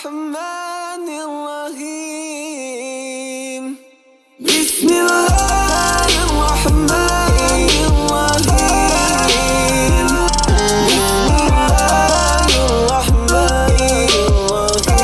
الرحمن الرحيم بسم الله الرحمن الرحيم بسم الله الرحمن الرحيم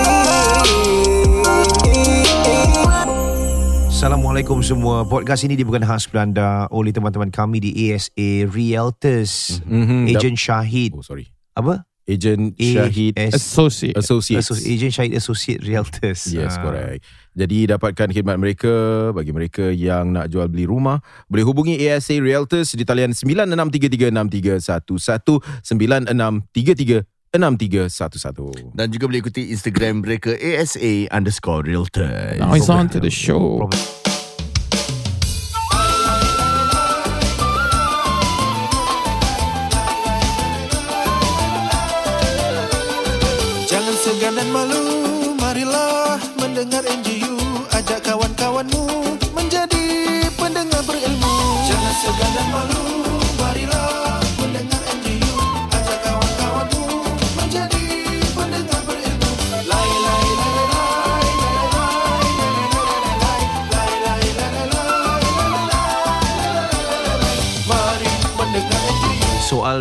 Assalamualaikum semua. Podcast ini dibawakan khas kepada anda oleh teman-teman kami di ASA Realtors. Mhm, Agent Syahid. Oh sorry. Apa? Agent Syahid AS Associate. Associates. Associ- Agent Syahid Associate Realtors. Yes, Ah. correct. Jadi dapatkan khidmat mereka bagi mereka yang nak jual beli rumah, boleh hubungi ASA Realtors di talian 96336311 9633 6311. Dan juga boleh ikuti Instagram mereka ASA underscore realtor. Now it's on to the show. Jangan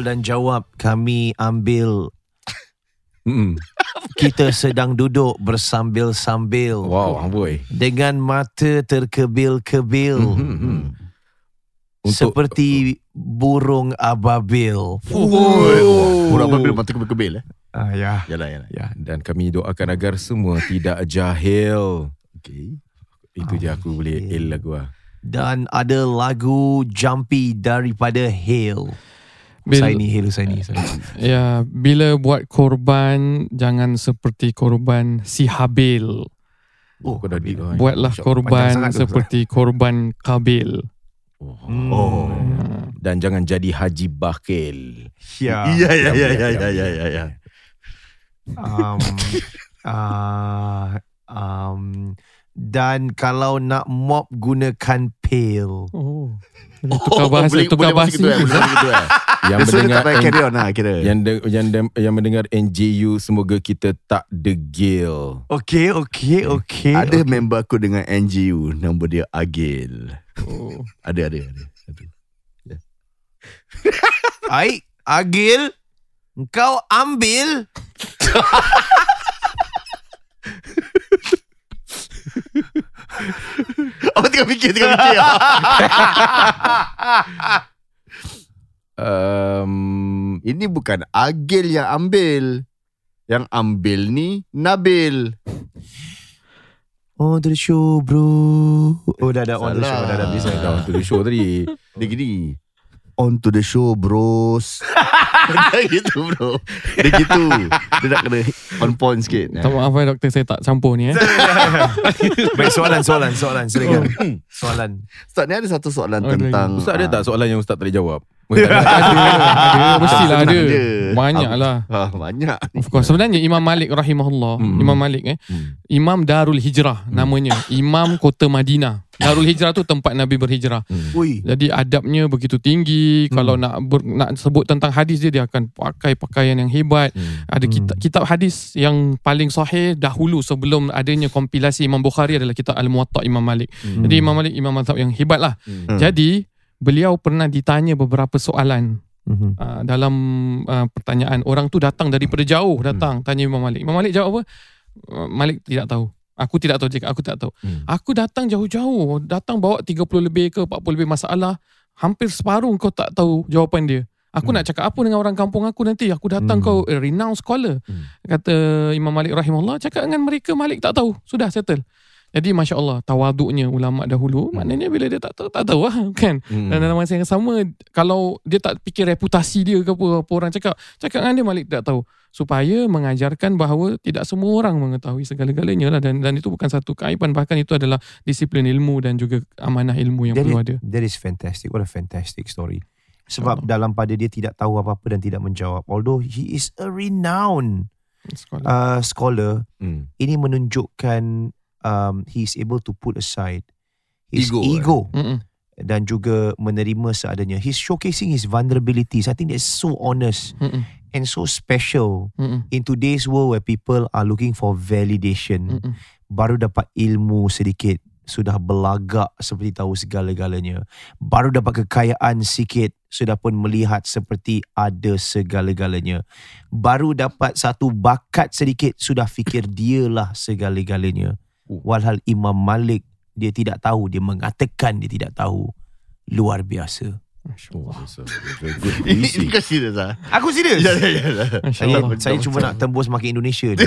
dan jawab kami ambil Hmm. kita sedang duduk bersambil-sambil Wow, amboi. dengan mata terkebil-kebil Hmm. Untuk- seperti burung ababil. Burang bil mata kebil-kebil eh. Ah ya. Yalah yalah. Ya. Dan kami doakan agar semua tidak jahil. Okay. Itu je aku boleh el lagu lah. Dan ada lagu Jumpy daripada Hail. Bil- Husaini, Hail Husaini. sorry. Ya, bila buat korban jangan seperti korban si Habil. Oh, kau dah di oh, Buatlah panjang korban sangat tu, seperti korban Kabil. Hmm. Oh. Dan jangan jadi haji bakil. Ya. Ya ya ya ya ya ya ya. ya. um, uh, um, dan kalau nak mop gunakan pail. Oh. Boleh tukar bahasa, boleh, tukar boleh bahasa. macam gitu eh. Boleh macam gitu eh. Yang dia mendengar tak carry on lah kira. yang, de, yang, de, yang mendengar NJU semoga kita tak degil. Okey, okey, okey. Ada member aku dengan NGU Nama dia Agil Oh. Ada ada ada Satu. Ai, Agil, engkau ambil. Apa tengah fikir Tengah fikir Um, Ini bukan Agil yang ambil Yang ambil ni Nabil On to the show, bro. Oh, dah dah on the show, dah dah bisa. dah on to the show tadi. Dia gini On to the show bros Dia gitu bro Dia gitu Dia nak kena On point sikit Tak maaf eh doktor saya tak campur ni eh. Baik, soalan, soalan, soalan. Silakan. Soalan. Ustaz ni ada satu soalan Oh, tentang Ustaz ada tak soalan yang Ustaz tak boleh jawab? ada, ada, mestilah ada. Banyak lah. ah, Banyak Of course. Sebenarnya Imam Malik rahimahullah, Hmm. Imam Malik eh, Hmm. Imam Darul Hijrah namanya. Imam Kota Madinah. Darul Hijrah tu tempat Nabi berhijrah. Ui. Jadi adabnya begitu tinggi. Kalau nak ber, nak sebut tentang hadis dia dia akan pakai pakaian yang hebat. Hmm. Ada kitab kitab hadis yang paling sahih dahulu sebelum adanya kompilasi Imam Bukhari adalah kitab Al-Muwatta Imam Malik. Hmm. Jadi Imam Malik imam mazhab yang hebat lah. Hmm. Jadi beliau pernah ditanya beberapa soalan Mhm. uh, dalam uh, pertanyaan orang tu datang daripada jauh datang tanya Imam Malik. Imam Malik jawab apa? Uh, Malik tidak tahu. Aku tidak tahu jika aku tak tahu. Hmm. Aku datang jauh-jauh, datang bawa 30 lebih ke 40 lebih masalah, hampir separuh kau tak tahu jawapan dia. Aku nak cakap apa dengan orang kampung aku nanti? Aku datang Hmm. kau a renowned scholar. Hmm. Kata Imam Malik rahimahullah, cakap dengan mereka Malik tak tahu. Sudah settle. Jadi Masya Allah Tawaduknya ulama dahulu Maknanya bila dia tak tahu Tak tahu lah kan Hmm. Dan dalam masa yang sama Kalau dia tak fikir reputasi dia ke apa Apa orang cakap Cakap dengan dia Malik tak tahu Supaya mengajarkan bahawa Tidak semua orang mengetahui segala-galanya lah dan, dan itu bukan satu keaiban Bahkan itu adalah disiplin ilmu Dan juga amanah ilmu yang That perlu is, ada that is fantastic. What a fantastic story. Sebab dalam pada dia tidak tahu apa-apa dan tidak menjawab. Although he is a renowned Sekolah. uh, scholar, Hmm. ini menunjukkan um, he is able to put aside his Ego, ego, eh? Dan juga menerima seadanya. He's showcasing his vulnerabilities. I think that's so honest. Mm-mm. and so special Mm-mm. in today's world where people are looking for validation. Mm-mm. Baru dapat ilmu sedikit sudah belagak seperti tahu segala-galanya. Baru dapat kekayaan sikit sudah pun melihat seperti ada segala-galanya. Baru dapat satu bakat sedikit sudah fikir dialah segala-galanya. Walhal Imam Malik dia tidak tahu, dia mengatakan dia tidak tahu. Luar biasa. It's a very good Ini puisi. kau serius ah? Aku serius. Ya, ya, ya. Masya Saya, Allah. saya cuma nak tembus makin Indonesia je.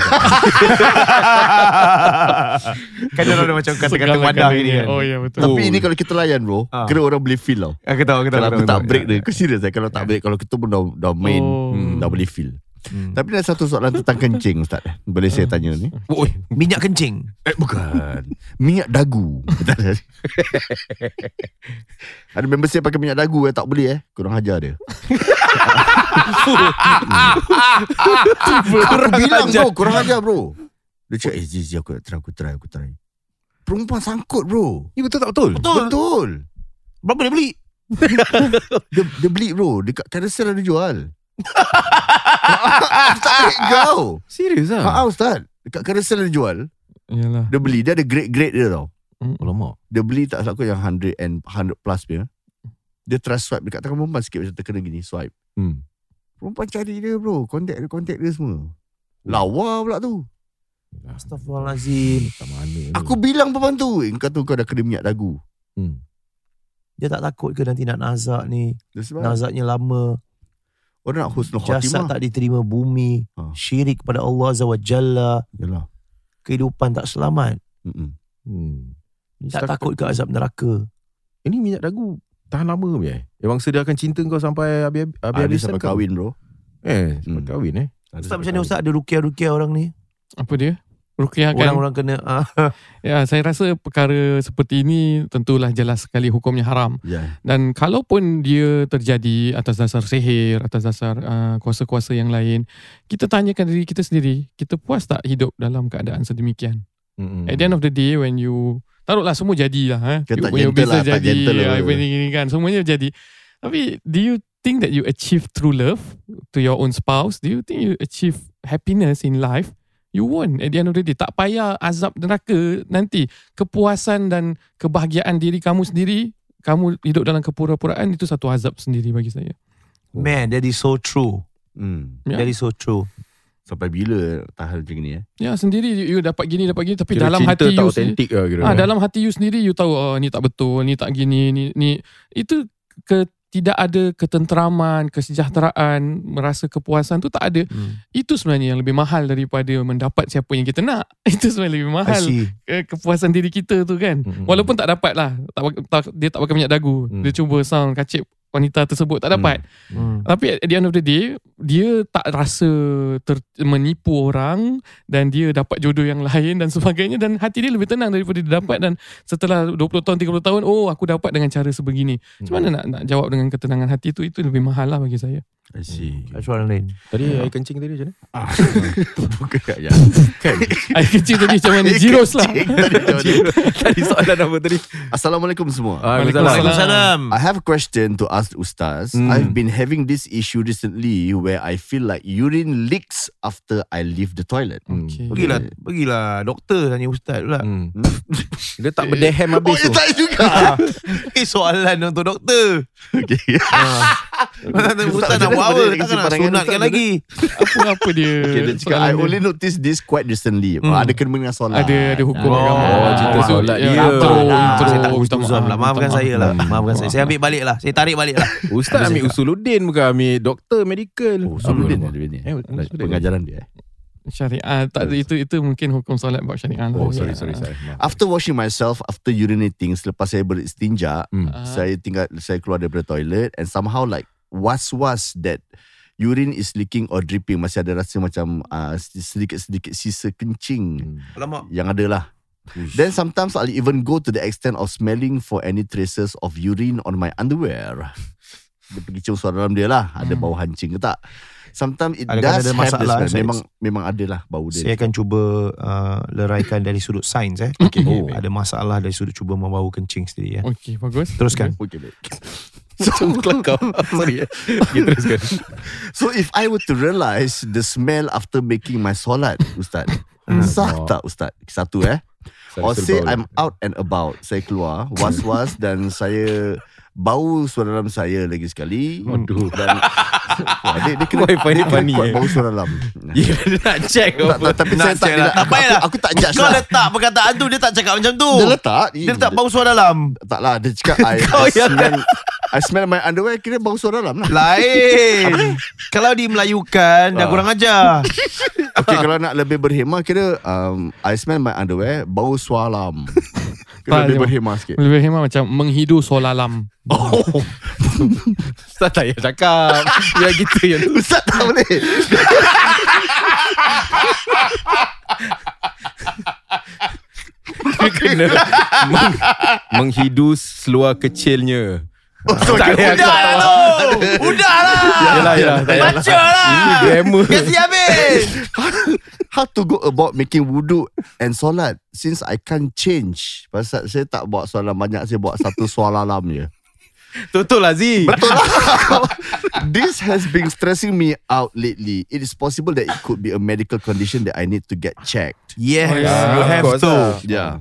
kan dia ada macam kata-kata madah ini kan. Oh ya betul. Tapi ini kalau kita layan bro, Ah. kira orang boleh feel tau. Aku tahu, aku tahu. Kalau aku aku tak aku break dia, kau serius eh? Kalau tak break, kalau kita pun dah, dah main, Oh. dah boleh feel. Hmm. Tapi ada satu soalan tentang kencing Ustaz. Boleh saya tanya ni? Oi, Minyak kencing. Eh bukan. Minyak dagu. ada member saya pakai minyak dagu eh tak boleh eh. Kurang ajar dia. aku bilang bro, kurang ajar bro. Dia cakap, eh Zizi aku nak try, aku try, aku try. Perempuan sangkut bro. Ni betul tak betul? Betul. Betul. Berapa dia beli? Dia, dia beli bro, dekat carousel ada jual. Tak kau. Serius Ha ah? Ustaz. Dekat carousel ada jual. Yalah. Dia beli, dia ada grade-grade dia tau. Alamak. Dia beli tak salah aku yang 100 and 100 plus punya. Dia try swipe dekat tangan perempuan sikit macam terkena gini swipe. Hmm. Perempuan cari dia bro, contact dia, contact dia semua. Lawa pula tu. Astaghfirullahalazim. Tak mana ni. Aku bilang perempuan tu, eh, kau tu kau dah kena minyak dagu. Hmm. Dia tak takut ke nanti nak nazak ni? Dia Nazaknya lama. Orang nak husnul Jasad khatimah. tak diterima bumi. Ha. Syirik kepada Allah Azza wa Jalla. Yalah. Kehidupan tak selamat. Mm-mm. Hmm. Ni Tak setakat- takut ke azab neraka? Ini minyak dagu tahan lama punya eh. Memang sedia akan cinta kau sampai Ada habis-habisan sampai kau. kahwin bro. Eh, sampai Hmm. kahwin eh. Ustaz sampai macam mana. Ustaz ada rukiah-rukiah orang ni? Apa dia? Rukiah kan? Orang-orang kena ah, Ya, saya rasa perkara seperti ini tentulah jelas sekali hukumnya haram. Ya. Dan kalaupun dia terjadi atas dasar sihir, atas dasar uh, kuasa-kuasa yang lain, kita tanyakan diri kita sendiri, kita puas tak hidup dalam keadaan sedemikian? Hmm. At the end of the day when you taruhlah semua jadilah eh. Dia You tak punya gentle lah, jadi, gentle lah. ah, ni kan, semuanya jadi. Tapi do you think that you achieve true love to your own spouse? Do you think you achieve happiness in life? You won't at the end of the day. Tak payah azab neraka nanti. Kepuasan dan kebahagiaan diri kamu sendiri, kamu hidup dalam kepura-puraan itu satu azab sendiri bagi saya. Man, that is so true. Hmm. Ya. That is so true. Sampai bila tahan macam ni eh? Ya sendiri you, you dapat gini dapat gini tapi Kira dalam cinta hati tak you autentik lah kira. Ah, dalam hati you sendiri you tahu oh ni tak betul, ni tak gini, ni ni itu ke tidak ada ketenteraman, kesejahteraan, merasa kepuasan tu tak ada. Hmm. Itu sebenarnya yang lebih mahal daripada mendapat siapa yang kita nak. Itu sebenarnya lebih mahal kepuasan diri kita tu kan. Mm-mm. Walaupun tak dapat lah, tak, tak, dia tak pakai minyak dagu. Hmm. Dia cuba sound kacip wanita tersebut tak dapat. Hmm. Tapi at the end of the day Dia tak rasa ter, Menipu orang Dan dia dapat jodoh yang lain Dan sebagainya Dan hati dia lebih tenang Daripada dia dapat Dan setelah 20 tahun 30 tahun Oh aku dapat dengan cara sebegini. Macam mana nak, nak jawab Dengan ketenangan hati tu? Itu lebih mahal lah bagi saya I see. Soalan lain. Tadi air kencing tadi macam mana? Bukan ya. Kan. Air kecil tadi macam mana Zeros lah Tadi soalan apa tadi? Assalamualaikum semua. Waalaikumsalam. I have a question to ask Ustaz. Hmm. I've been having this issue recently where I feel like urine leaks after I leave the toilet. Okay. Pergilah, pergilah doktor tanya ustaz pula. Hmm. Dia tak berdehem Oh, habis ya tu. tak juga. Eh soalan untuk doktor. okay. Ustaz Ustaz, nak buat apa? Takkan nak sunatkan Ustaz lagi. Apa-apa dia okay dia cakap, I only noticed this quite recently. Hmm. Ada kena dengan solat. Ada ada hukum Oh, agama. cerita Itu- solat ya, dia. Intro, Ah, intro. Saya tak maaf, lah. Maafkan saya lah. Maafkan saya. Saya ambil balik lah. Saya tarik balik lah. Ustaz ambil usuluddin bukan ambil doktor medical. Oh, ni. Eh, Usuluddin. Pengajaran dia. eh. Syariah tak itu itu mungkin hukum solat bab syariah lah. Oh, sorry, sorry, sorry. Maaf. After washing myself, after urinating, selepas saya beristinja, Hmm. Ah. saya tinggal saya keluar daripada toilet and somehow like was-was that urine is leaking or dripping masih ada rasa macam uh, sedikit-sedikit sisa kencing Hmm. Alamak. yang ada lah. Then sometimes I'll even go to the extent of smelling for any traces of urine on my underwear. dia pergi cium suara dalam dia lah. Ada bau hancing ke tak. Sometimes it Adakah does ada have masalah, smell. Said? Memang memang ada lah bau dia. Saya akan cuba uh, leraikan dari sudut sains eh. Okay, oh, baik. ada masalah dari sudut cuba membau kencing sendiri ya. Okey, bagus. Teruskan. Okay, baik. So kelakar Sorry eh okay, teruskan So if I were to realise the smell after making my solat, Ustaz, sah tak Ustaz? Satu eh. Or say I'm out and about, saya keluar, was-was dan saya bau suara dalam saya lagi sekali. Waduh. Dan dia, dia kena, Why find dia kena funny, kuat eh? bau suara dalam. Ya dia nak check Tak, tapi Nak saya tak, lah. tak, Tak aku, payahlah. aku, aku tak judge Kau lah. letak perkataan tu Dia tak cakap macam tu Dia letak. Dia letak bau suara dalam Tak lah, dia cakap I, I smell I smell my underwear kira bau suara dalam lah. Lain Kalau dimelayukan Dah kurang ajar Okay, kalau nak lebih berhemah kira um, I smell my underwear bau sualam. Kena Tak, lebih dia- berhemah sikit. Lebih hemat macam menghidu solalam. Oh, Ustaz tak payah cakap. Biar kita yang Ustaz tak boleh. Dia kena meng, Menghidus seluar kecilnya. Oh, so, Tak payah lah tu Udah lah yelah tak payah. Baca lah Ini grammar Kasi habis How to go about making wudu and solat since I can't change. Pasal saya tak bawa soalan banyak, saya bawa satu soalan alam je. Betul lah Z Betul lah. This has been stressing me out lately. It is possible that it could be a medical condition that I need to get checked. Yes Oh, yeah. You have to lah. Yeah.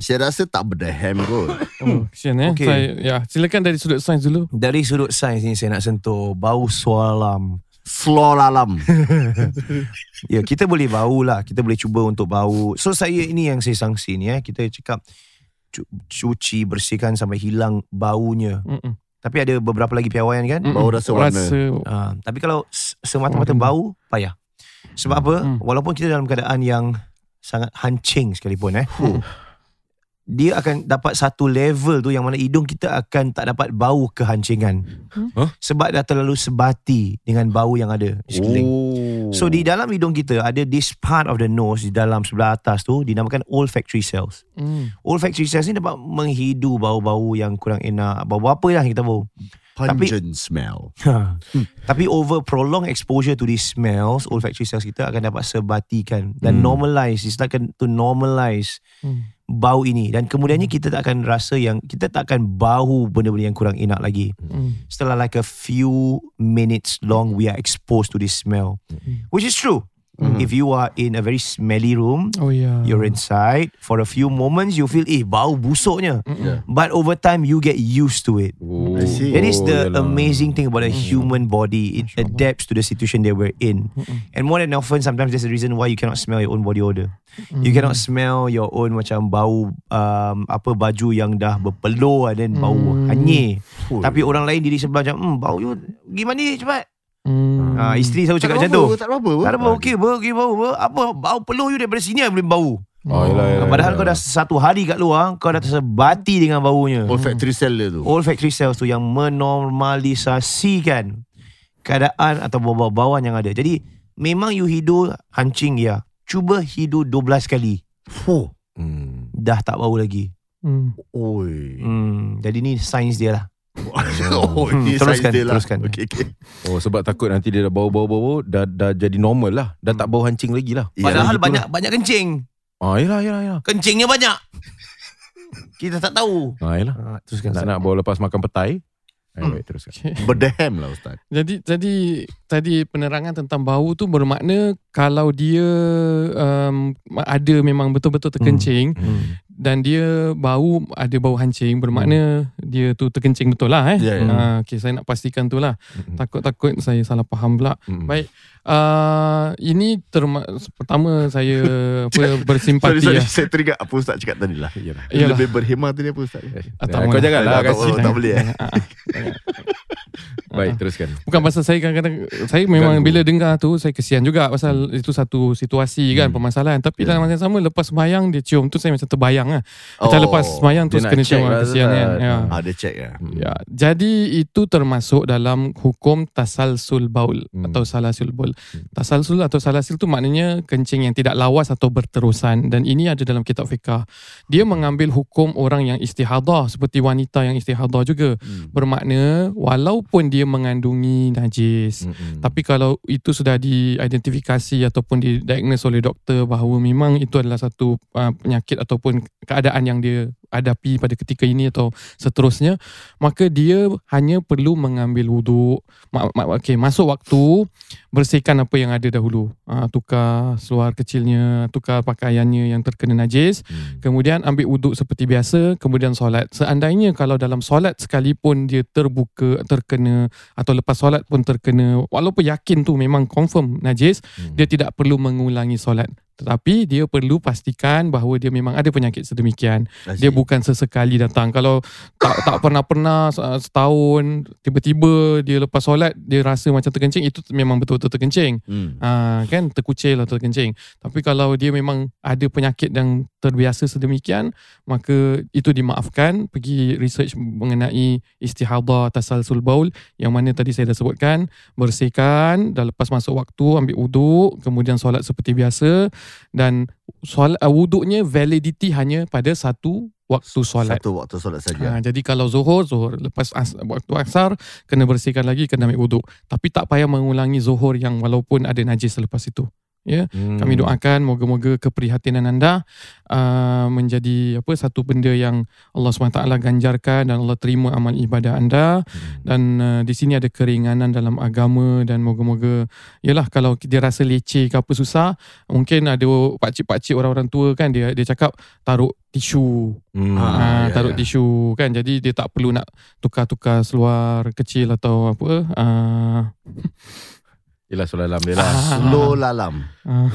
Saya rasa tak berdehem kot. Oh, kesian eh. Okay. Saya, ya, silakan dari sudut sains dulu. Dari sudut sains ni saya nak sentuh Bau sualam Slolalam. Ya kita boleh bau lah Kita boleh cuba untuk bau So saya ini yang saya sangsi ni eh Kita cakap cu- Cuci bersihkan sampai hilang baunya Mm-mm. Tapi ada beberapa lagi piawaian kan Mm-mm. Bau rasa warna. Rasa Uh, tapi kalau semata-mata Hmm. bau payah. Sebab apa? Hmm. Walaupun kita dalam keadaan yang sangat hancing sekalipun eh. Dia akan dapat satu level tu yang mana hidung kita akan tak dapat bau kehancingan. Huh? Sebab dah terlalu sebati dengan bau yang ada di sekeliling. Oh. So di dalam hidung kita ada this part of the nose di dalam sebelah atas tu dinamakan olfactory cells. Mm. Olfactory cells ni dapat menghidu bau-bau yang kurang enak. Bau-bau apa lah kita bau. Tapi- Pungent smell. Ha. Tapi over prolonged exposure to these smells, olfactory cells kita akan dapat sebatikan dan Hmm. normalize. It's like to normalize Hmm. Bau ini dan kemudiannya kita tak akan rasa yang kita tak akan bau benda-benda yang kurang enak lagi. Mm. Setelah like a few minutes long we are exposed to this smell. Which is true. If you are in a very smelly room, Oh ya. you're inside for a few moments you feel eh bau busuknya. Yeah. But over time you get used to it. Oh, I see. That is the yalah. amazing thing about a human body. It adapts to the situation that we're in. And more than often, sometimes there's a reason why you cannot smell your own body odor. You cannot smell your own macam bau um, apa baju yang dah berpeluh and then bau Hmm. hanyir. Tapi orang lain diri sebelah macam, hmm, bau you gimana ni cepat. Mm. Ah, isteri selalu cakap macam tu. Tak ada apa. Tak ada bau, okey, bau, okey, bau, bau. Apa, bau peluh you daripada sini boleh bau. Oh, yelah, yelah, Padahal yelah. kau dah satu hari kat luar, kau dah tersebati dengan baunya Olfactory cell dia tu. olfactory cells tu yang menormalisasikan keadaan atau bau-bauan yang ada. Jadi memang you hidu hancing ya. Cuba hidu 12 kali. Fuh. Hmm. Dah tak bau lagi. Mm. Oi. Hmm, jadi ni sains dia lah. Oh, ni Teruskan, size dia lah. teruskan. Okay, okay. Oh sebab takut nanti dia dah bau-bau-bau dah, dah jadi normal lah Dah tak bau hancing lagi lah Padahal gitu banyak banyak kencing. Ah, yelah, yelah, yelah. Kencingnya banyak. Kita tak tahu. Ah, yelah. Ha, teruskan. Nak nak bawa lepas makan petai. Eh, Hmm. baik, teruskan. Berdehem lah Ustaz. Jadi jadi tadi penerangan tentang bau tu bermakna kalau dia um, ada memang betul-betul terkencing Hmm. Dan dia bau ada bau hancing bermakna dia tu terkencing betul lah eh. Ya, ya. Ha, okay, saya nak pastikan tu lah. Mm-mm. Takut-takut saya salah faham pula. Mm-mm. Baik. Uh, ini terma- pertama saya apa bersimpati Sorry, sorry. lah. Saya teringat apa Ustaz cakap tadi lah. Yalah. Lebih berhemah tadi apa Ustaz? Eh, Ah, tak kau mahu. janganlah Tak, tak, tak boleh, eh? Ah, ah. Baik, teruskan. Bukan pasal saya kadang-kadang Saya memang Ganggu. bila dengar tu Saya kesian juga Pasal itu satu situasi kan Hmm. Permasalahan Tapi Ya. dalam masa yang sama Lepas semayang Dia cium tu Saya macam terbayang lah Macam Oh, lepas semayang Terus nak kena cium lah, Kesian kan Ustaz. ya. Ah, dia check ya. Hmm. Ya, jadi itu termasuk dalam hukum tasalsul baul Hmm. atau salasul baul. Tasalsul atau salasil itu maknanya kencing yang tidak lawas atau berterusan dan ini ada dalam kitab fikah. Dia mengambil hukum orang yang istihadah seperti wanita yang istihadah juga. Hmm. Bermakna walaupun dia mengandungi najis Mm-mm. tapi kalau itu sudah diidentifikasi ataupun didiagnose oleh doktor bahawa memang itu adalah satu uh, penyakit ataupun keadaan yang dia hadapi pada ketika ini atau seterusnya maka dia hanya perlu mengambil wuduk ma- ma- okay, masuk waktu bersihkan apa yang ada dahulu uh, tukar seluar kecilnya tukar pakaiannya yang terkena najis Hmm. Kemudian ambil wuduk seperti biasa Kemudian solat Seandainya kalau dalam solat sekalipun Dia terbuka, terkena Atau lepas solat pun terkena Walaupun yakin tu memang confirm najis Hmm. Dia tidak perlu mengulangi solat Tetapi dia perlu pastikan Bahawa dia memang ada penyakit sedemikian Dia bukan sesekali datang Kalau tak tak pernah-pernah uh, setahun Tiba-tiba dia lepas solat Dia rasa macam terkencing Itu memang betul-betul terkencing Hmm. Ha, kan terkucil atau terkencing. Tapi kalau dia memang ada penyakit yang terbiasa sedemikian, maka itu dimaafkan. Pergi research mengenai istihadah tasalsul baul yang mana tadi saya dah sebutkan. Bersihkan, dah lepas masuk waktu ambil wuduk, kemudian solat seperti biasa dan solat uh, wuduknya validity hanya pada satu waktu solat. Satu waktu solat saja. Ha, jadi kalau zuhur, zuhur lepas as, waktu asar kena bersihkan lagi kena ambil wuduk. Tapi tak payah mengulangi zuhur yang walaupun ada najis selepas itu. Ya, Hmm. kami doakan moga-moga keprihatinan anda uh, menjadi apa satu benda yang Allah SWT ganjarkan dan Allah terima amal ibadah anda Hmm. dan uh, di sini ada keringanan dalam agama dan moga-moga yalah kalau dia rasa leceh ke apa susah mungkin ada pakcik-pakcik orang-orang tua kan dia dia cakap taruh tisu Hmm. Ah, ha, ya, taruh ya. tisu kan jadi dia tak perlu nak tukar-tukar seluar kecil atau apa uh, Yelah solat dalam dia lah. Ah. Slow lalam. uh,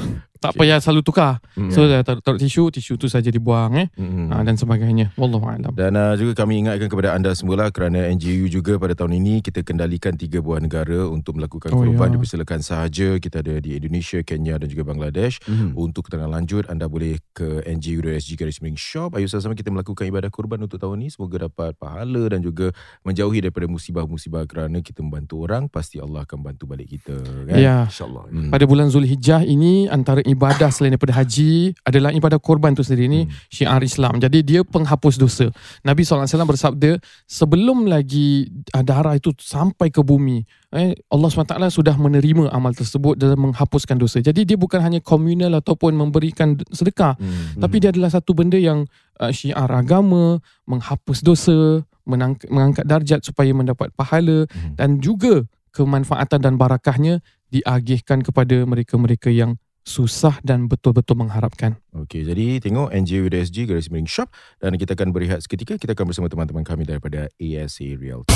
tak Okay. payah selalu tukar Hmm. so dah taruh, taruh tisu tisu tu saja dibuang eh Hmm. uh, dan sebagainya wallahu alam Dan uh, juga kami ingatkan kepada anda semula kerana NGU juga pada tahun ini kita kendalikan tiga buah negara untuk melakukan Oh, korban ya. dipersilakan sahaja. Kita ada di Indonesia, Kenya dan juga Bangladesh. Hmm. Untuk keterangan lanjut anda boleh ke NGU.sg garis miring shop. Ayo sama-sama kita melakukan ibadah kurban untuk tahun ini. Semoga dapat pahala dan juga menjauhi daripada musibah-musibah kerana kita membantu orang pasti Allah akan bantu balik kita kan. ya InsyaAllah. Hmm. pada bulan Zulhijjah ini antara ibadah selain daripada haji adalah ibadah korban tu sendiri ni Hmm. syiar Islam. Jadi dia penghapus dosa. Nabi SAW bersabda sebelum lagi ah, darah itu sampai ke bumi eh, Allah SWT sudah menerima amal tersebut dan menghapuskan dosa. Jadi dia bukan hanya komunal ataupun memberikan sedekah Hmm. tapi dia adalah satu benda yang uh, syiar agama, menghapus dosa, menang- mengangkat darjat supaya mendapat pahala Hmm. dan juga kemanfaatan dan barakahnya diagihkan kepada mereka-mereka yang susah dan betul-betul mengharapkan. Okey, jadi tengok NGU.sg garis miring shop dan kita akan berehat seketika. Kita akan bersama teman-teman kami daripada ASA Real.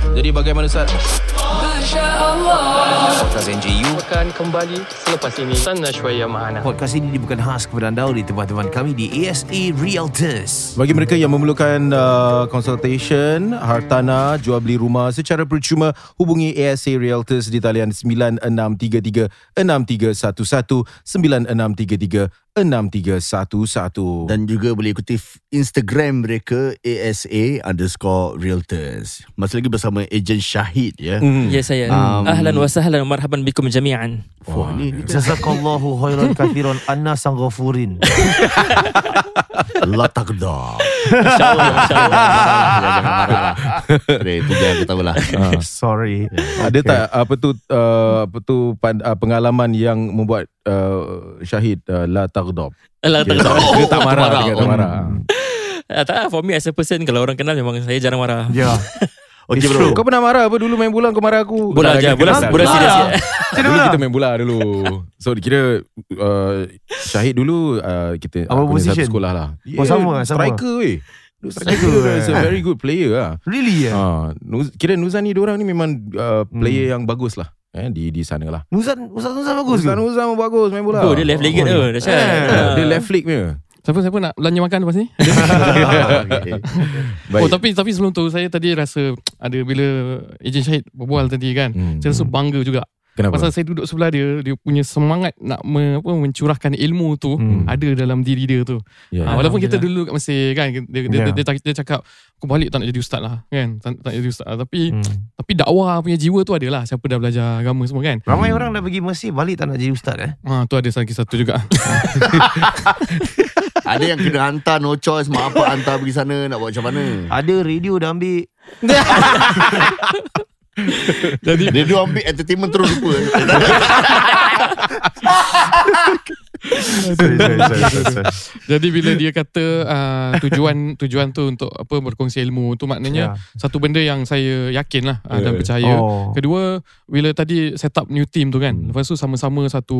Jadi bagaimana Ustaz? Podcast NGU Akan kembali selepas ini. Sana syuaya ma'ana. Podcast ini dibuatkan khas kepada anda oleh teman-teman kami di ASA Realtors. Bagi mereka yang memerlukan uh, consultation, hartana, jual beli rumah secara percuma, hubungi ASA Realtors di talian 9633 6311 9633 6311. Dan juga boleh ikuti Instagram mereka ASA underscore realtors. Masih lagi bersama Ejen Syahid ya. Hmm. Ya saya. Um, Ahlan wa sahlan wa marhaban bikum jami'an. Wah, ni Jazakallahu khairan kathiran anna sang La takda. Insya-Allah insya-Allah. Jangan marah lah. Itu je aku tahu lah. Sorry. Ada tak apa tu uh, apa tu pan, uh, pengalaman yang membuat uh, Syahid uh, la taghdab? Allah tak tahu. Dia tak marah, dia tak marah. Ah, tak for me as a person kalau orang kenal memang saya jarang marah. Ya. Okey It's bro. Kau pernah marah apa dulu main bola kau marah aku? Bola aja, bola kenal. bola serius ya. Dulu kita main bola dulu. So kira uh, Syahid dulu uh, kita Apa aku ni satu position? sekolah lah. Oh, sama, sama. Striker weh. Dia Striker, is a eh. very good player lah. Really ya? Ha, Nuz, kira Nuzan ni orang ni memang uh, Hmm. player yang bagus lah. Eh, di di sana lah. Nuzan, Nuzan, Nuzan bagus? Nuzan Nuzan bagus main bola. Oh dia left legged tu. Dahsyat. Eh, Ah. Dia left flick punya. Siapa-siapa nak belanja makan lepas ni? okay. Baik. Oh tapi tapi sebelum tu saya tadi rasa ada bila Ejen Syahid berbual tadi kan. Hmm, Saya rasa bangga juga. Kenapa? Pasal saya duduk sebelah dia, dia punya semangat nak me, apa, mencurahkan ilmu tu Hmm. ada dalam diri dia tu. Ya. Ha, walaupun kita dulu kat Mesir kan dia, dia, Ya. dia, dia, dia, dia cakap aku balik tak nak jadi ustaz lah kan tak, tak jadi ustaz lah. tapi Hmm. tapi dakwah punya jiwa tu adalah siapa dah belajar agama semua kan Ramai orang dah pergi Mesir balik tak nak jadi ustaz eh. ha, tu ada lagi satu juga Ada yang kena hantar no choice mak apa hantar pergi sana nak buat macam mana. Ada radio dah ambil. jadi dua ambil entertainment terus lupa. jadi bila dia kata uh, tujuan tujuan tu untuk apa berkongsi ilmu tu maknanya satu benda yang saya yakin lah uh, dan Eh. percaya Oh. Kedua Bila tadi set up new team tu kan Hmm. Lepas tu sama-sama satu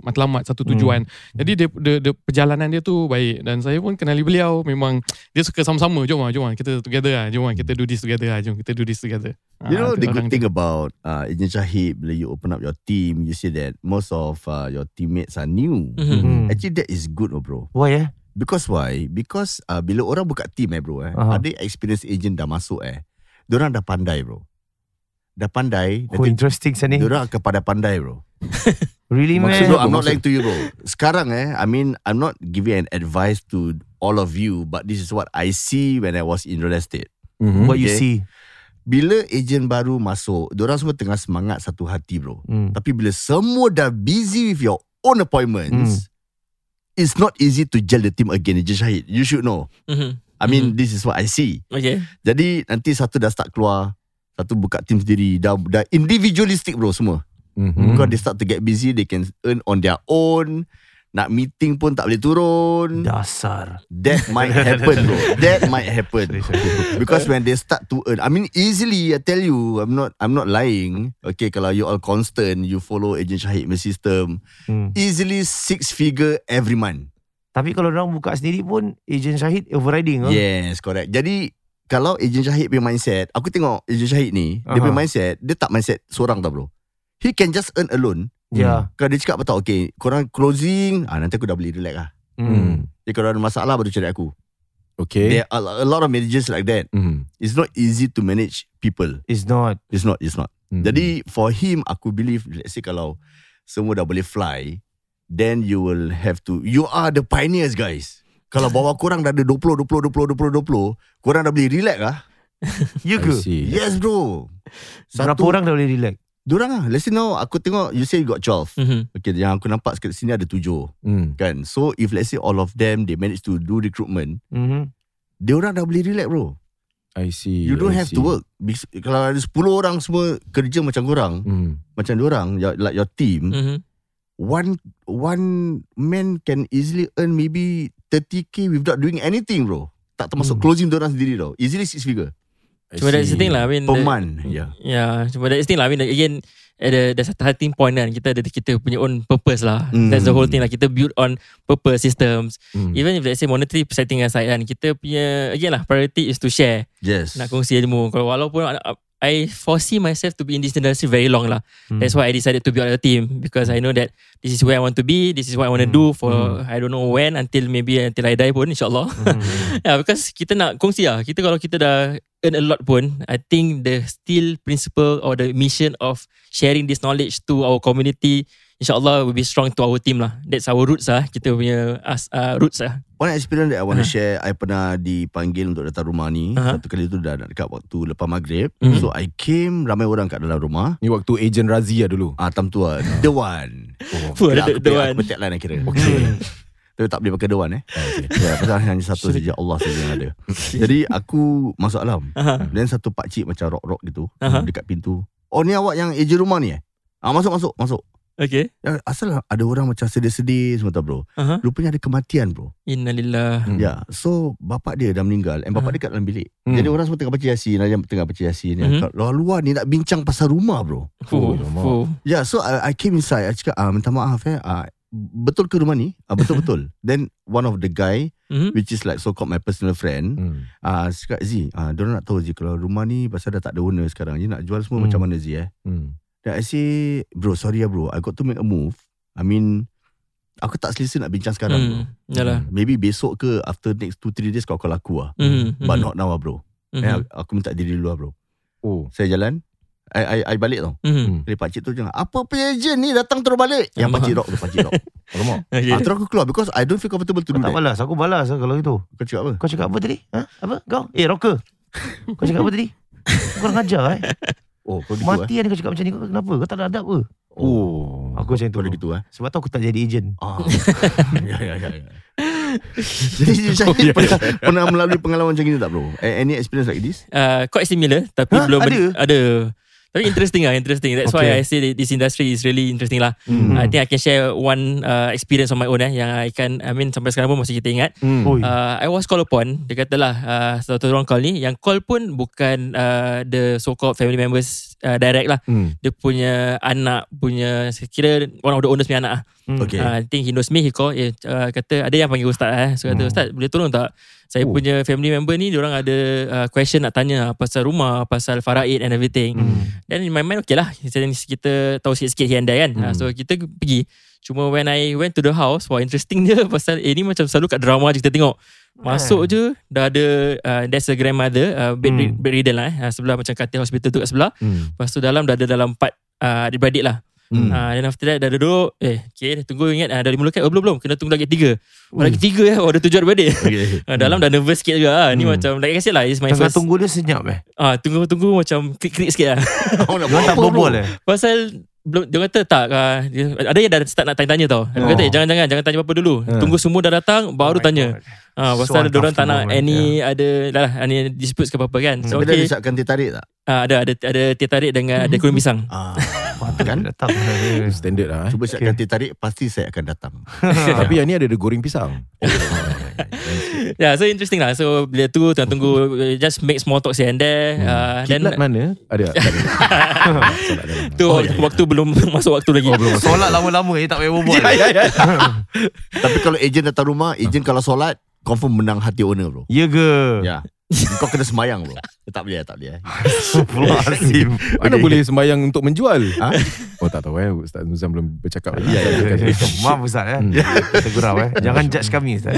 Matlamat Satu tujuan Jadi dia, dia, dia Perjalanan dia tu baik Dan saya pun kenali beliau Memang Dia suka sama-sama Jom lah Jom lah Kita together lah Jom lah kita do this together lah Jom kita do this together You know Ah, tu the good tu. thing about uh, Ejen Syahid bila you open up your team, you see that most of uh, your teammates are new. Mhm. Hmm. Actually that is good oh bro. Why eh? Because why? Because uh, bila orang buka team eh bro eh, Aha. ada experience agent dah masuk eh. Diorang dah pandai bro. Dah pandai. Oh interesting sini. Diorang akan pada pandai bro. Really man? Maksud bro, I'm not Maksud- lying to you bro. Sekarang eh, I mean, I'm not giving an advice to all of you, but this is what I see when I was in real estate. Mhm. What you Okay. see? Bila agent baru masuk, diorang semua tengah semangat satu hati bro. Hmm. Tapi bila semua dah busy with your own appointments, it's not easy to gel the team again. Agent Syahid, you should know. Mhm. I mean, this is what I see. Okay. Jadi nanti satu dah start keluar, satu buka team sendiri, dah, dah individualistic bro semua. Mhm. Because they start to get busy, they can earn on their own. Nak meeting pun tak boleh turun. Dasar. That might happen bro. That might happen. Because when they start to earn, I mean easily I tell you, I'm not I'm not lying. Okay, kalau you all constant, you follow Agent Syahid my system, Hmm. easily six figure every month. Tapi kalau orang buka sendiri pun Agent Syahid overriding oh. Yes, correct. Jadi kalau Agent Syahid punya mindset, aku tengok Agent Syahid ni, dia punya mindset, dia tak mindset seorang tau bro. He can just earn alone. Ya. Kalau dia cakap apa tau, okay, korang closing, ah nanti aku dah boleh relax lah. Hmm. Jadi kalau ada masalah baru cari aku. Okay. There are a lot of managers like that. Mhm. It's not easy to manage people. It's not. It's not, it's not. Mhm. Jadi for him, aku believe, let's say kalau semua dah boleh fly, then you will have to, you are the pioneers guys. Kalau bawa korang dah ada 20, 20, 20, 20, 20, korang dah boleh relax lah. You I ke? Yes bro. Berapa orang dah boleh relax? Diorang lah. Let's say now, aku tengok, you say you got 12. Mhm. Okay, yang aku nampak sekat sini ada 7. Hmm. Kan? So if let's say all of them, they manage to do recruitment, Mhm. diorang dah boleh relax bro. I see. You don't I have see. to work. Bis- Kalau ada 10 orang semua kerja macam korang, Hmm. macam diorang, your- like your team, Mhm. one one man can easily earn maybe 30k without doing anything bro. Tak termasuk Hmm. closing diorang sendiri tau. Easily six figure I Cuma that's the thing lah. I mean, per the- month. Yeah. Yeah, cuma that's the thing lah. I mean, again, ada ada satu starting point kan. Kita ada kita punya own purpose lah. Mm. That's the whole thing lah. Kita build on purpose systems. Hmm. Even if let's say monetary setting aside kan, kita punya again lah priority is to share. Yes. Nak kongsi ilmu. Kalau walaupun I foresee myself to be in this industry very long lah. Hmm. That's why I decided to build a team because I know that this is where I want to be. This is what I want to do for I don't know when until maybe until I die pun insyaAllah. Hmm. yeah, because kita nak kongsi lah. Kita kalau kita dah earn a lot pun, I think the still principle or the mission of sharing this knowledge to our community, insyaAllah will be strong to our team lah. That's our roots lah. Kita punya as, uh, roots lah. One experience that I want to Uh-huh. share, I pernah dipanggil untuk datang rumah ni. Uh-huh. Satu kali tu dah nak dekat waktu lepas maghrib. Mhm. So I came, ramai orang kat dalam rumah. Ni waktu agent Razia dulu. Ah, time tu lah. The one. Fuh, ada aku the petik- one. Aku lah nak kira. Okay. Tapi tak boleh pakai the one eh. Ya, pasal hanya satu saja Allah saja yang ada. Jadi aku masuk alam. Aha. Dan satu pakcik macam rock-rock gitu Aha. dekat pintu. Oh ni awak yang ejen rumah ni eh? Ah masuk masuk masuk. Okay. Ya, asal ada orang macam sedih-sedih semua tau bro. Aha. Rupanya ada kematian bro. Innalillah. Hmm. Ya, so bapak dia dah meninggal and bapak Ah. dia kat dalam bilik. Hmm. Jadi orang semua tengah baca yasin, ada yang tengah baca yasin. Mhm. Mm-hmm. Luar-luar ni nak bincang pasal rumah bro. Fuh. Ya, yeah, so I, I came inside. I cakap, ah, minta maaf eh. Ah, betul ke rumah ni? Ah, betul-betul. Then one of the guy, Mhm. which is like so-called my personal friend, Hmm. ah, cakap, Z, ah, diorang nak tahu Z, kalau rumah ni pasal dah tak ada owner sekarang. You nak jual semua Hmm. macam mana Z eh? Hmm. Then I say, bro, sorry ya bro. I got to make a move. I mean, Aku tak selesa nak bincang sekarang bro. Hmm. Yalah. Maybe besok ke After next 2-3 days Kau call aku lah Hmm. But hmm, not now lah bro hmm, Eh, Aku minta diri dulu lah bro Oh. Saya jalan I, I, I balik tau hmm. Jadi pakcik tu jangan Apa punya agent ni Datang terus balik Yang pakcik rock tu Pakcik rock Alamak. Okay. ah, Terus aku keluar Because I don't feel comfortable to Kau do tak that balas Aku balas lah kalau itu Kau cakap apa? Kau cakap apa tadi? Ha? Apa? Kau? Eh rocker Kau cakap apa tadi? Kau kurang ajar eh Oh kau gitu Mati eh? kan kau cakap macam ni kenapa? Kau tak ada adab ke? Oh. Aku macam tu gitu eh? Sebab tu aku tak jadi agent Ah. ya, ya, ya, ya. Jadi saya Oh, ya, pernah, pernah melalui pengalaman macam ni tak bro? Any experience like this? Uh, quite similar tapi Hah? belum Ada? ada. Tapi interesting lah, interesting. That's Okay. why I say this industry is really interesting lah. Hmm. I think I can share one uh, experience on my own eh yang I can I mean sampai sekarang pun masih kita ingat. Oi. Uh, I was called upon Dia katalah uh, Satu orang call ni Yang call pun bukan uh, The so called family members uh, Direct lah Hmm. Dia punya anak Punya Kira one of the owners punya anak lah Hmm. Okay. uh, I think he knows me He call eh, uh, Kata ada yang panggil ustaz eh. So kata Hmm. ustaz boleh tolong tak Saya Oh. punya family member ni Diorang ada uh, question nak tanya Pasal rumah Pasal faraid and everything Hmm. Then in my mind okay lah Kita, tahu sikit-sikit here and there kan Hmm. uh, So kita pergi Cuma when I went to the house Wah interesting dia Pasal eh ni macam selalu kat drama je kita tengok Masuk je Dah ada uh, There's a grandmother uh, bed, Hmm. Bedridden lah eh uh, Sebelah macam katil hospital tu kat sebelah Hmm. Lepas tu dalam dah ada dalam empat uh, Adik-beradik lah Hmm. Ah, then after that dah duduk Eh okay Tunggu ingat ah, Dah lima loket? Oh belum belum Kena tunggu lagi tiga. Oh, Lagi tiga eh Oh ada tujuh adik-beradik Okay. ah, Dalam dah nervous sikit juga ah. Ni Hmm. macam Like I said lah It's my Tengah first tunggu dia senyap eh? Ah, Tunggu-tunggu macam Krik-krik sikit lah. Kau nak Dia tak apa berbual eh? Pasal belum dia kata tak ah, dia, Ada yang dah start nak tanya-tanya tau. Dia Oh. kata eh, jangan-jangan Jangan tanya apa-apa dulu. Hmm. Tunggu semua dah datang Baru Oh tanya. Ah, So Pasal dia orang tak nak Any ada dah lah, Any disputes ke apa-apa kan. So Tapi dah okay. teh tarik tak? ah, Ada ada ada teh tarik dengan Ada kulit pisang. Ah, Patut Kan? datang Standard lah eh. Cuba siapkan teh tarik Pasti saya akan datang Tapi yang ni ada ada goreng pisang. Yeah so interesting lah So bila tu Tengah tunggu Just make small talks here and there uh, Then Kiblat mana? Ada. tak ada. Solat dalam. Tu waktu belum masuk waktu lagi. Oh, belum Solat lama-lama eh tak payah berbual Ya, ya, ya. Tapi kalau ejen datang rumah Ejen kalau solat Confirm menang hati owner bro Ya ke Ya Kau kena semayang bro Tak boleh tak boleh Astagfirullahaladzim Mana boleh sembahyang untuk menjual? Ha? Oh tak tahu eh Ustaz Nuzam belum bercakap lagi. Ya, ya, ya. Maaf Ustaz eh. Hmm. Kita gurau eh. Jangan judge kami Ustaz.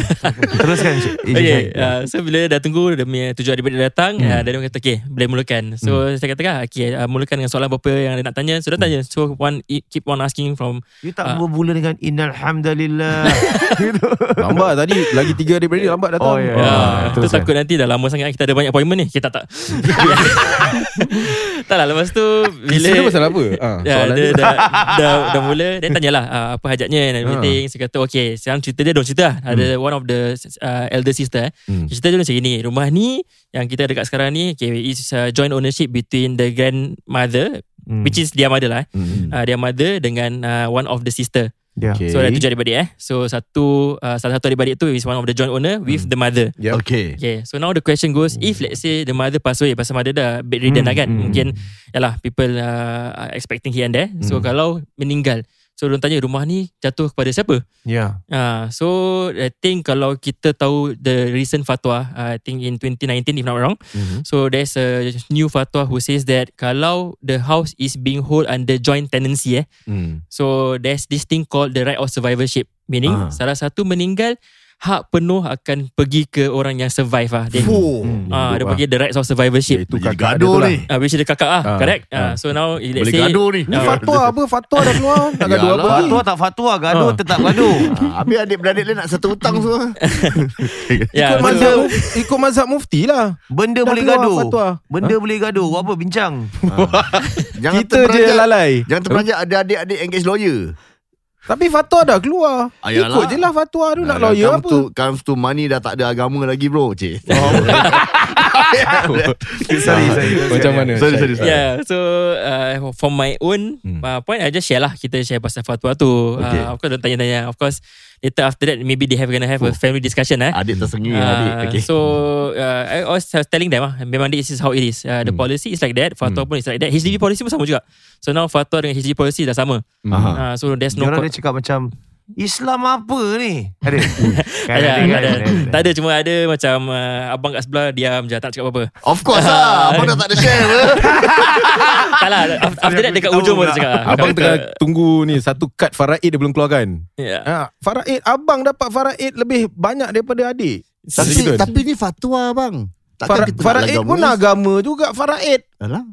Teruskan. Encik Okay, uh, so bila dah tunggu dia punya tujuh adik-beradik datang, Hmm. uh, dia orang kata okay, boleh mulakan. So saya kata okay, uh, mulakan dengan soalan apa yang dia nak tanya. So dia tanya. So one keep on asking from You tak Ah. bermula dengan Innalhamdulillah. gitu. Lambat tadi Lagi tiga adik-beradik lambat datang Oh, ya. Uh, Ah, tu teruskan. takut nanti dah lama sangat kita ada banyak appointment ni. Kita tak. tak lah lepas tu bila Kisah dia pasal apa? Ha, Ya, dia dia. dah, dah, dah mula Dia tanyalah uh, Apa hajatnya and everything Saya kata okay Sekarang cerita dia Diorang cerita lah Ada one of the uh, Elder sister eh. Hmm. Cerita dia macam gini Rumah ni Yang kita dekat sekarang ni okay, Is uh, joint ownership Between the grandmother Hmm. Which is their mother lah eh. Hmm. uh, Their mother Dengan uh, one of the sister Ya. Okay. So ada tujuh adik-beradik eh So satu uh, Salah satu adik-beradik tu Is one of the joint owner With the mother Yep. Okay Okay, so now the question goes, if let's say the mother pass away, pasal mother dah bedridden Hmm, lah kan, hmm. mungkin, yalah, people uh, are expecting here and there. So Hmm. kalau meninggal, so orang tanya rumah ni jatuh kepada siapa? Ya. Uh, so I think kalau kita tahu the recent fatwa, uh, I think in 2019 if not wrong, Mhm. so there's a new fatwa who says that kalau the house is being hold under joint tenancy, eh, Hmm. So there's this thing called the right of survivorship. Meaning Ah. salah satu meninggal hak penuh akan pergi ke orang yang survive lah. Dia, Fuh Hmm. ah, dia hidup panggil the rights of survivorship. Itu kakak gaduh tu lah. ni Ah, which is the kakak ah, Ah, correct? ah. Ah, so now let's Boleh say gaduh ni Ni fatwa apa? Fatwa dah keluar. Nak gaduh apa? Fatwa tak fatwa, gaduh Ah. tetap gaduh. Ah, Habis adik-beradik dia nak satu hutang semua Ya, Ikut so- mazhab, ikut mazhab mufti lah. Benda Dah boleh gaduh. fatwa. Benda boleh gaduh. Buat apa bincang? Jangan Kita je terperanjat lalai. Jangan terperanjat ada adik-adik engage lawyer Tapi fatwa dah keluar. Ah, yalah. Ikut je lah fatwa tu nak Ah, lawyer comes apa. To, comes to money dah tak ada agama lagi bro Cik sorry, sorry. Macam mana? Sorry, sorry, sorry. Yeah, so uh, for my own Hmm. uh, point, I just share lah. Kita share pasal fatwa tu. Okay. Uh, of course, don't tanya-tanya. Of course, later after that, maybe they have gonna have a Oh. family discussion. Eh. Adik tersengih Ah, adik okay. So uh, I was telling them ah, memang this is how it is. Uh, the Hmm. policy is like that, fatwa Hmm. pun is like that. HDB policy pun sama juga. So now fatwa dengan HDB policy dah sama. Hmm. Uh, so there's no co- dia cakap macam Islam apa ni? Ada. Kan, ada, kan, ada, Tak ada cuma ada macam uh, abang kat sebelah diam je tak cakap apa-apa. Of course lah Abang dah tak ada share apa tak lah af- after that dekat ujung baru cakap. Abang tengah tunggu ni Satu kad Faraid dia belum keluarkan Ya. ha, Faraid Abang dapat Faraid Lebih banyak daripada adik Tapi kan? tapi ni fatwa bang Takkan kita nak Faraid pun agama juga Faraid Alah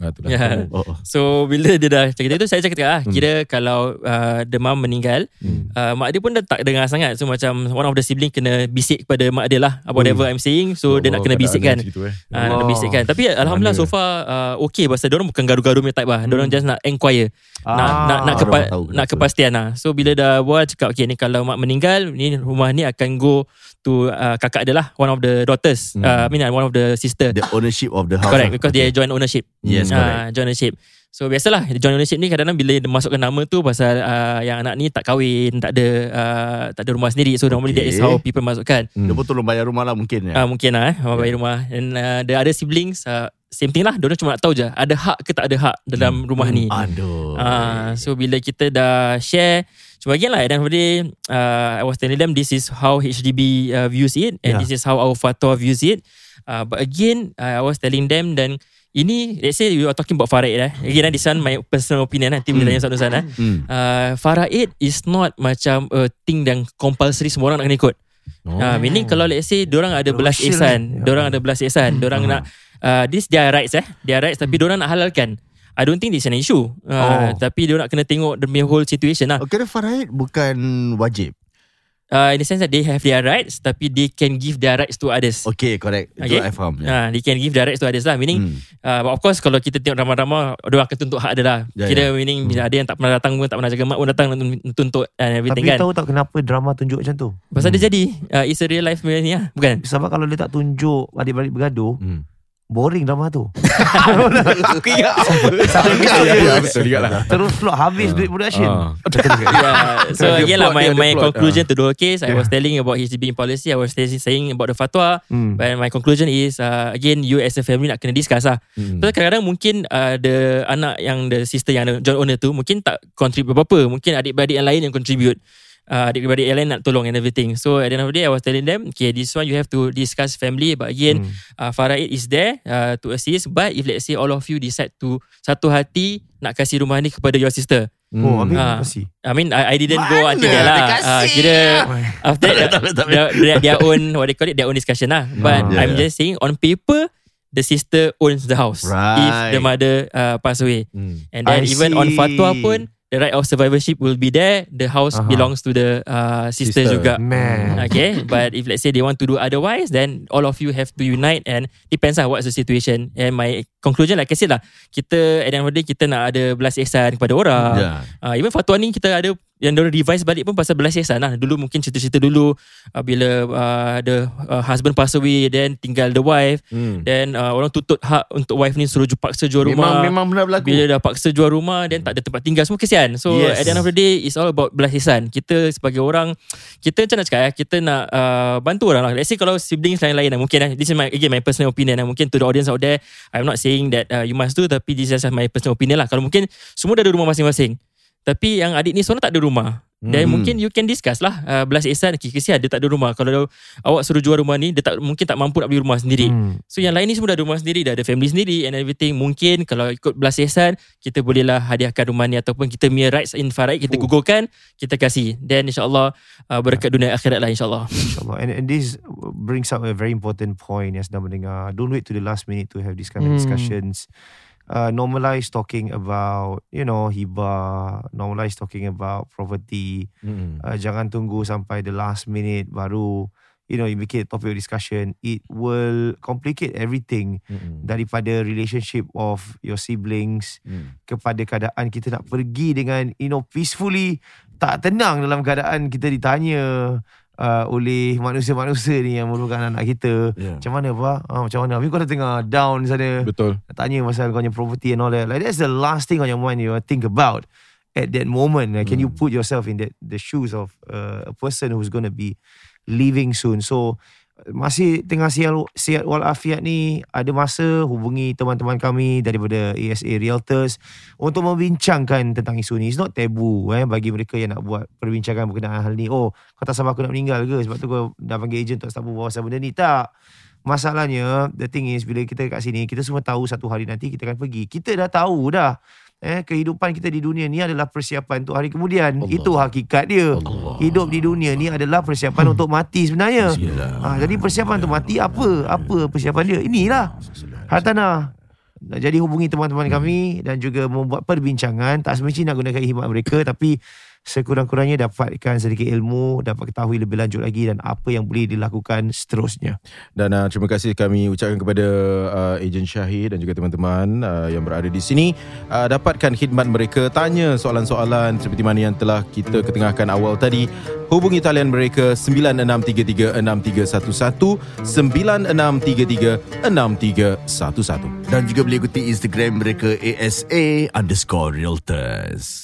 ha, itulah. Ya. oh, oh. So bila dia dah cakap itu saya cakap ah Hmm. kira kalau uh, demam meninggal Hmm. uh, mak dia pun dah tak dengar sangat so macam one of the sibling kena bisik kepada mak dia lah about whatever I'm saying so dia nak kena bisikkan Macam tu, eh. Ah, nak Allah. bisikkan Tapi Alhamdulillah Mana? so far uh, Okay pasal Diorang bukan garu-garu punya type lah Diorang just nak inquire Nak Ah, nak nak, kepa, orang tahu nak kepastian lah So bila dah buat Cakap okay ni Kalau mak meninggal Ni rumah ni akan go To uh, kakak dia lah One of the daughters Hmm. uh, I mean uh, one of the sister The ownership of the house Correct lah. Because dia joint ownership Yes Ah, correct Joint ownership. So biasalah Joint ownership ni kadang-kadang Bila dia masukkan nama tu Pasal uh, yang anak ni tak kahwin Tak ada uh, Tak ada rumah sendiri. So normally that is Okay. how people masukkan. Dia pun tolong bayar rumah lah mungkin ya. Ah mungkin lah eh bayar rumah. And uh, the other siblings uh, Same thing lah. Diorang cuma nak tahu je Ada hak ke tak ada hak Dalam rumah ni. Aduh. Ah, So bila kita dah share Cuma again lah At the end of the day uh, I was telling them This is how HDB uh, views it And Yeah. this is how our fatwa views it. Uh, But again uh, I was telling them Dan ini Let's say you are talking about Faraid eh. Again eh, this one my personal opinion Nanti bila tanya Ustaz eh. Hmm. uh, Faraid is not macam a thing yang compulsory semua orang nak kena ikut. Oh. Uh, meaning kalau let's say orang ada belas ihsan, eh? orang ada belas ihsan, orang nak uh, this their rights eh, their rights tapi orang nak halalkan. I don't think this is an issue. Uh, Oh. Tapi dia nak kena tengok the whole situation lah. Okay, Faraid bukan wajib. Uh, in the sense that they have their rights tapi they can give their rights to others. Okay, correct. Itu Okay. I faham. Ya. Uh, they can give their rights to others lah. Meaning Hmm. Uh, but of course kalau kita tengok drama-drama Dia akan tuntut hak dia lah Ya, Kira ya. meaning Bila ada yang tak pernah datang pun Tak pernah jaga mak pun datang Tuntut and everything Tapi kan tahu tak kenapa drama tunjuk macam tu? Pasal dia jadi uh, It's a real life ni lah Bukan Sebab kalau dia tak tunjuk adik-beradik bergaduh, Hmm. Boring drama tu. Aku ingat apa Satu Ya, je ya, Betul juga lah Terus plot habis duit production. Ah. yeah. So again lah plot My, my conclusion Ah. to the whole case I was telling about HDB policy I was saying about the fatwa Hmm. But my conclusion is uh, Again you as a family Nak kena discuss lah Hmm. So kadang-kadang mungkin uh, The anak yang The sister yang Joint owner tu Mungkin tak contribute apa-apa Mungkin adik-beradik yang lain Yang contribute uh, Adik-beradik yang lain Nak tolong and everything So at the end of the day I was telling them Okay this one you have to Discuss family But again Hmm. uh, Faraid is there uh, To assist But if let's say All of you decide to Satu hati Nak kasih rumah ni Kepada your sister Oh, habis Ah. kasih. I mean I, I didn't go Mana until there lah dia kasih? uh, Kira After that Tak tak their, their, their own What they call it Their own discussion lah But Yeah, I'm just saying On paper The sister owns the house If Right. the mother uh, pass away Hmm. And then I even on see. fatwa pun The right of survivorship will be there The house Aha. belongs to the uh, sister, Sister. juga Man. Okay But if let's say they want to do otherwise Then all of you have to unite And depends lah what's the situation And my conclusion like I said lah Kita at the end of the day Kita nak ada belas ihsan kepada orang Ya. uh, Even fatwa ni kita ada Yang diorang revise balik pun Pasal belas ihsan lah. Dulu mungkin cerita-cerita dulu uh, Bila uh, the uh, husband pass away Then tinggal the wife Hmm. Then uh, orang tuntut hak Untuk wife ni suruh paksa jual Memang rumah. memang benar berlaku. bila dah paksa jual rumah Then tak ada tempat tinggal. Semua kesian. So Yes. at the end of the day It's all about belas ihsan Kita sebagai orang Kita macam nak cakap eh, Kita nak uh, Bantu orang lah. Let's say kalau siblings lain-lain lah, Mungkin eh, This is my Again my personal opinion eh, Mungkin to the audience out there I'm not saying that uh, You must do Tapi this is just my personal opinion lah. Kalau mungkin Semua dah ada rumah masing-masing Tapi yang adik ni seorang tak ada rumah Hmm. Dan mungkin you can discuss lah uh, Belas ihsan okay, Kesian dia tak ada rumah Kalau awak suruh jual rumah ni Dia tak mungkin tak mampu nak beli rumah sendiri Hmm. So yang lain ni semua dah ada rumah sendiri Dah ada family sendiri And everything Mungkin kalau ikut belas ihsan Kita bolehlah hadiahkan rumah ni Ataupun kita punya rights in Faraid Kita Oh. gugurkan Kita kasih Then insyaAllah uh, Berkat dunia akhirat lah insyaAllah InsyaAllah. And, and this brings up a very important point yang sedang mendengar. Don't wait to the last minute to have this kind of Hmm. Uh, normalize talking about, you know, hibah. Normalize talking about property. Hmm. Uh, jangan tunggu sampai the last minute baru, you know, you make it a topic of discussion. It will complicate everything Hmm. daripada relationship of your siblings Hmm. kepada keadaan kita nak pergi dengan you know peacefully tak tenang dalam keadaan kita ditanya uh, oleh manusia-manusia ni yang merupakan anak kita. Ya. macam mana apa ah, macam mana? Habis kau dah tengah down sana. Betul. Tanya pasal kau punya property and all that. Like that's the last thing on your mind you think about at that moment. Like, can you put yourself in that the shoes of uh, a person who's going to be leaving soon? So masih tengah sihat, sihat walafiat ni ada masa hubungi teman-teman kami daripada ASA Realtors untuk membincangkan tentang isu ni. It's not taboo eh bagi mereka yang nak buat perbincangan berkenaan hal ni. Oh, kau tak sabar aku nak meninggal ke sebab tu kau dah panggil ejen untuk start berbual pasal benda ni. Tak. Masalahnya the thing is bila kita kat sini kita semua tahu satu hari nanti kita akan pergi. Kita dah tahu dah eh kehidupan kita di dunia ni adalah persiapan untuk hari kemudian. Allah. Itu hakikat dia. Allah. Hidup di dunia ni adalah persiapan untuk mati sebenarnya. Ah, jadi persiapan untuk mati apa? Apa persiapan dia? Inilah. Hartanah. Jadi hubungi teman-teman kami dan juga membuat perbincangan. Tak semestinya nak gunakan khidmat mereka tapi sekurang-kurangnya dapatkan sedikit ilmu, dapat ketahui lebih lanjut lagi dan apa yang boleh dilakukan seterusnya. Dan uh, terima kasih kami ucapkan kepada uh, ejen Syahid dan juga teman-teman uh, yang berada di sini. Uh, dapatkan khidmat mereka, tanya soalan-soalan seperti mana yang telah kita ketengahkan awal tadi. Hubungi talian mereka 96336311 96336311. Dan juga boleh ikuti Instagram mereka ASA underscore realtors.